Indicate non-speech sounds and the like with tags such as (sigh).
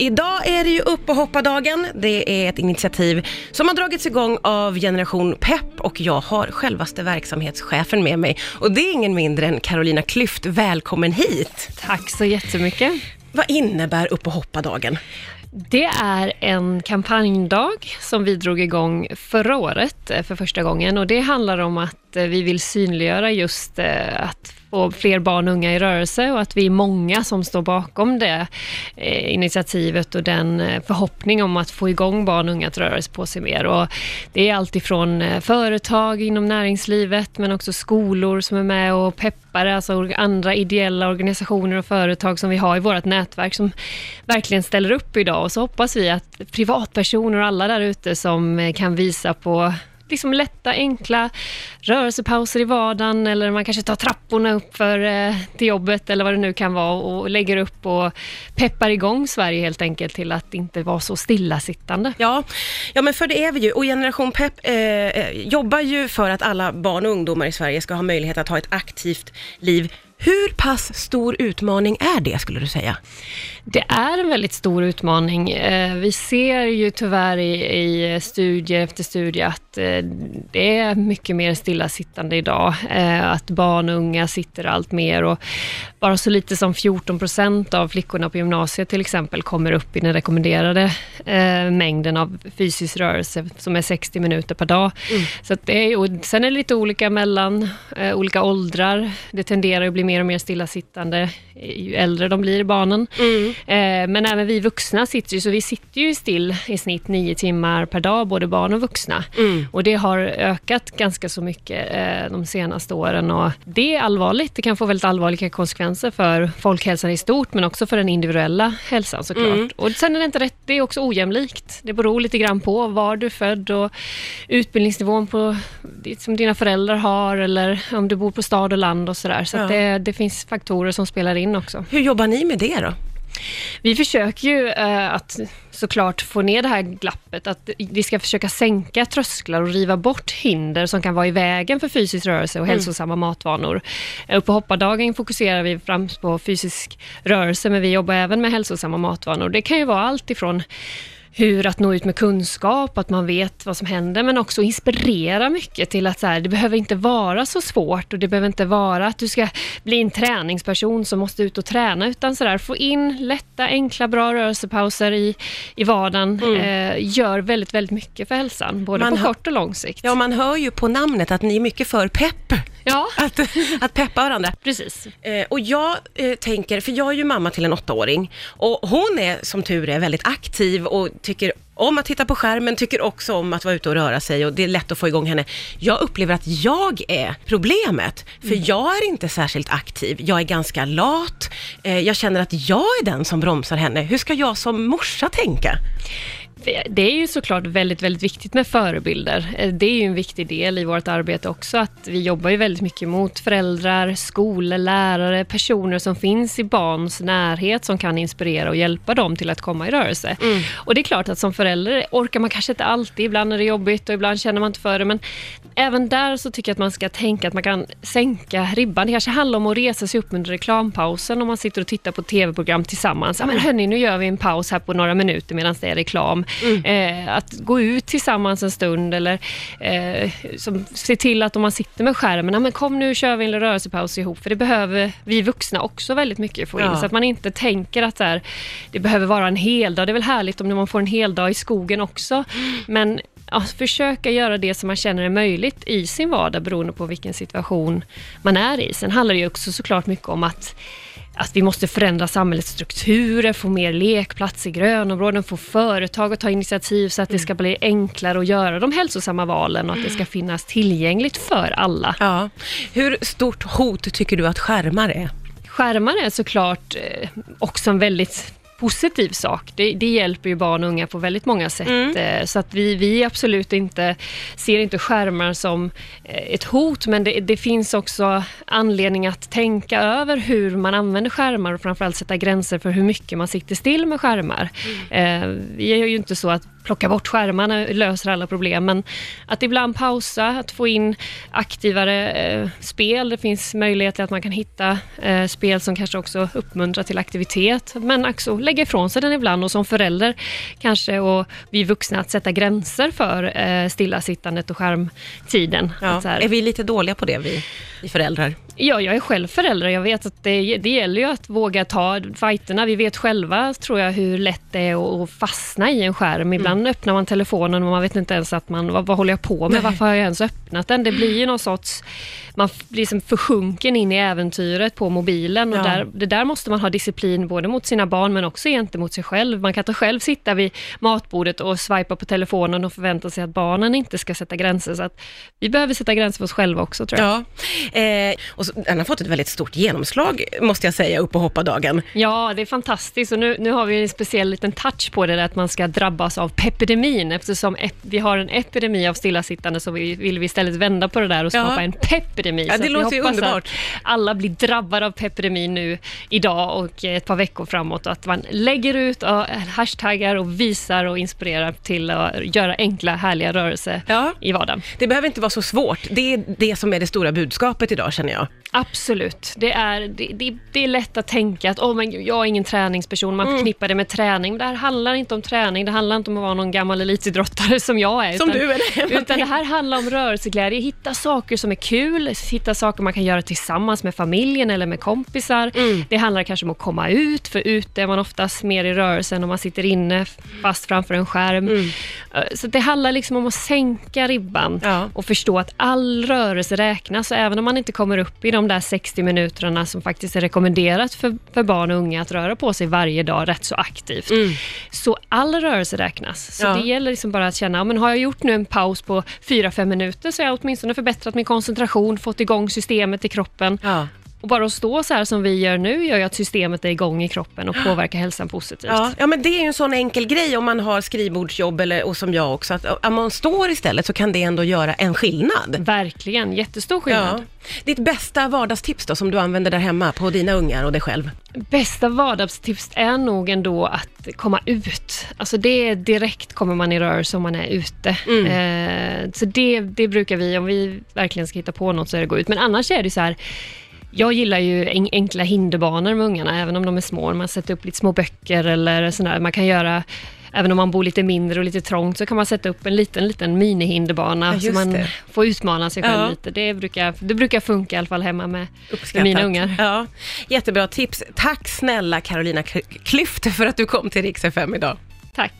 Idag är det ju upp och hoppa-dagen. Det är ett initiativ som har dragits igång av Generation Pepp och jag har självaste verksamhetschefen med mig. Och det är ingen mindre än Carolina Klyft. Välkommen hit! Tack så jättemycket. Vad innebär upp och hoppa-dagen? Det är en kampanjdag som vi drog igång förra året eh, för första gången och det handlar om att att eh, vi vill synliggöra just eh, att få fler barn och unga i rörelse och att vi är många som står bakom det eh, initiativet och den förhoppning om att få igång barn och unga att röra sig på sig mer. Och det är alltifrån företag inom näringslivet men också skolor som är med och peppar, alltså andra ideella organisationer och företag som vi har i vårt nätverk som verkligen ställer upp idag och så hoppas vi att privatpersoner och alla där ute som kan visa på liksom lätta, enkla rörelsepauser i vardagen eller man kanske tar trapporna upp för, eh, till jobbet eller vad det nu kan vara och lägger upp och peppar igång Sverige helt enkelt till att inte vara så stillasittande. Ja, ja men för det är vi ju och Generation Pepp eh, eh jobbar ju för att alla barn och ungdomar i Sverige ska ha möjlighet att ha ett aktivt liv hur pass stor utmaning är det, skulle du säga? Det är en väldigt stor utmaning. Eh, vi ser ju tyvärr i, i studier efter studier att eh, det är mycket mer stillasittande idag. Eh, att barn och unga sitter allt mer och bara så lite som 14 procent av flickorna på gymnasiet till exempel kommer upp i den rekommenderade mängden av fysisk rörelse som är 60 minuter per dag. Mm. Så det är, och sen är det lite olika mellan olika åldrar. Det tenderar att bli mer och mer stillasittande ju äldre de blir, barnen. Mm. Eh, men även vi vuxna sitter ju, så vi sitter ju still i snitt nio timmar per dag, både barn och vuxna. Mm. Och det har ökat ganska så mycket eh, de senaste åren och det är allvarligt. Det kan få väldigt allvarliga konsekvenser för folkhälsan i stort, men också för den individuella hälsan såklart. Mm. Och sen är det inte rätt, det är också ojämlikt. Det beror lite grann på var du är född och utbildningsnivån på, som dina föräldrar har eller om du bor på stad och land och sådär. Så, så ja. det, det finns faktorer som spelar in också. Hur jobbar ni med det då? Vi försöker ju eh, att såklart få ner det här glappet, att vi ska försöka sänka trösklar och riva bort hinder som kan vara i vägen för fysisk rörelse och mm. hälsosamma matvanor. Eh, på hoppardagen fokuserar vi främst på fysisk rörelse, men vi jobbar även med hälsosamma matvanor. Det kan ju vara allt ifrån hur att nå ut med kunskap, att man vet vad som händer, men också inspirera mycket till att så här, det behöver inte vara så svårt och det behöver inte vara att du ska bli en träningsperson som måste ut och träna, utan så där, få in lätta, enkla, bra rörelsepauser i, i vardagen mm. eh, gör väldigt, väldigt mycket för hälsan, både man på kort och lång sikt. Ja, man hör ju på namnet att ni är mycket för pepp. Ja. (laughs) Att, att peppa varandra. Precis. Eh, och jag eh, tänker, för jag är ju mamma till en åttaåring och hon är som tur är väldigt aktiv och tycker om att titta på skärmen, tycker också om att vara ute och röra sig och det är lätt att få igång henne. Jag upplever att jag är problemet, för mm. jag är inte särskilt aktiv. Jag är ganska lat. Eh, jag känner att jag är den som bromsar henne. Hur ska jag som morsa tänka? Det är ju såklart väldigt, väldigt viktigt med förebilder. Eh, det är ju en viktig del i vårt arbete också, att vi jobbar ju väldigt mycket mot föräldrar, skolor, lärare, personer som finns i barns närhet som kan inspirera och hjälpa dem till att komma i rörelse. Mm. Och det är klart att som förälder orkar man kanske inte alltid, ibland är det jobbigt och ibland känner man inte för det, men även där så tycker jag att man ska tänka att man kan sänka ribban. Det kanske handlar om att resa sig upp under reklampausen om man sitter och tittar på tv-program tillsammans. Ja, men hörni, nu gör vi en paus här på några minuter medan det är reklam. Mm. Eh, att gå ut tillsammans en stund eller eh, som, se till att om man sitter med skärmen, men kom nu kör vi en rörelsepaus ihop, för det behöver vi vuxna också väldigt mycket få in, ja. så att man inte tänker att här, det behöver vara en hel dag. Det är väl härligt om man får en hel dag i skogen också, mm. men ja, försöka göra det som man känner är möjligt i sin vardag beroende på vilken situation man är i. Sen handlar det ju också såklart mycket om att att vi måste förändra samhällets strukturer, få mer lekplatser, grönområden, få företag att ta initiativ så att det ska bli enklare att göra de hälsosamma valen och att det ska finnas tillgängligt för alla. Ja. Hur stort hot tycker du att skärmar är? Skärmar är såklart eh, också en väldigt positiv sak. Det, det, hjälper ju barn och unga på väldigt många sätt. Mm. Eh, så att vi, vi absolut inte ser inte skärmar som eh, ett hot, men det, det, finns också anledning att tänka över hur man använder skärmar och framförallt sätta gränser för hur mycket man sitter still med skärmar. Mm. Eh, vi är ju inte så att plocka bort skärmarna löser alla problem, men att ibland pausa, att få in aktivare eh, spel. Det finns möjlighet till att man kan hitta eh, spel som kanske också uppmuntrar till aktivitet, men också lägga ifrån sig den ibland och som förälder kanske och vi vuxna att sätta gränser för eh, stillasittandet och skärmtiden. Ja. Är vi lite dåliga på det, vi, vi föräldrar? Ja, jag är själv förälder. Jag vet att det, det gäller ju att våga ta fighterna. Vi vet själva, tror jag, hur lätt det är att fastna i en skärm. Ibland mm. Öppnar man telefonen och man vet inte ens att man, vad, vad håller jag på med? Varför har jag ens öppnat den? Det blir ju någon sorts, man blir liksom försjunken in i äventyret på mobilen. Och ja. där, det där måste man ha disciplin både mot sina barn men också gentemot sig själv. Man kan inte själv sitta vid matbordet och swipa på telefonen och förvänta sig att barnen inte ska sätta gränser. Så att vi behöver sätta gränser för oss själva också, tror jag. Ja. Eh, och så, den har fått ett väldigt stort genomslag, måste jag säga, upp och hoppa-dagen. Ja, det är fantastiskt och nu, nu har vi en speciell liten touch på det, att man ska drabbas av pepidemin, eftersom ep vi har en epidemi av stillasittande så vi, vill vi istället vända på det där och skapa ja. en pepidemi. Ja, det så låter ju underbart. alla blir drabbade av pepidemin nu idag och ett par veckor framåt och att man lägger ut och hashtaggar och visar och inspirerar till att göra enkla, härliga rörelser ja. i vardagen. Det behöver inte vara så svårt. Det är det som är det stora budskapet idag, känner jag. Absolut. Det är, det, det, det, är lätt att tänka att oh, men jag är ingen träningsperson, man mm. förknippar det med träning. Det här handlar inte om träning, det handlar inte om att vara någon gammal elitidrottare som jag är. Som utan, du är. (laughs) Utan det här handlar om rörelseglädje, hitta saker som är kul, hitta saker man kan göra tillsammans med familjen eller med kompisar. Mm. Det handlar kanske om att komma ut, för ute är man oftast mer i rörelse än om man sitter inne fast framför en skärm. Mm. Eh, så det handlar liksom om att sänka ribban ja. och förstå att all rörelse räknas. Och även om man inte kommer upp i de där 60 minuterna som faktiskt är rekommenderat för, för barn och unga att röra på sig varje dag rätt så aktivt. Mm. Så all rörelse räknas. Så ja. det gäller liksom bara att känna, men har jag gjort nu en paus på 4-5 minuter så har jag åtminstone förbättrat min koncentration, fått igång systemet i kroppen. Ja. Och bara att stå så här som vi gör nu gör ju att systemet är igång i kroppen och påverkar hälsan positivt. Ja, ja men det är ju en sån enkel grej om man har skrivbordsjobb eller, och som jag också, att om man står istället så kan det ändå göra en skillnad. Verkligen, jättestor skillnad. Ja. Ditt bästa vardagstips då, som du använder där hemma på dina ungar och dig själv? Bästa vardagstips är nog ändå att komma ut. Alltså det direkt kommer man i rörelse om man är ute. Mm. Eh, så det, det brukar vi, om vi verkligen ska hitta på något så är det att gå ut. Men annars är det så här, jag gillar ju enkla hinderbanor med ungarna, även om de är små. Man sätter upp lite små böcker eller sådär. Man kan göra Även om man bor lite mindre och lite trångt så kan man sätta upp en liten, liten minihinderbana ja, så man det. får utmana sig själv ja. lite. Det brukar, det brukar funka i alla fall hemma med, med mina ungar. Ja. Jättebra tips. Tack snälla Carolina Klyft för att du kom till Rix FM idag.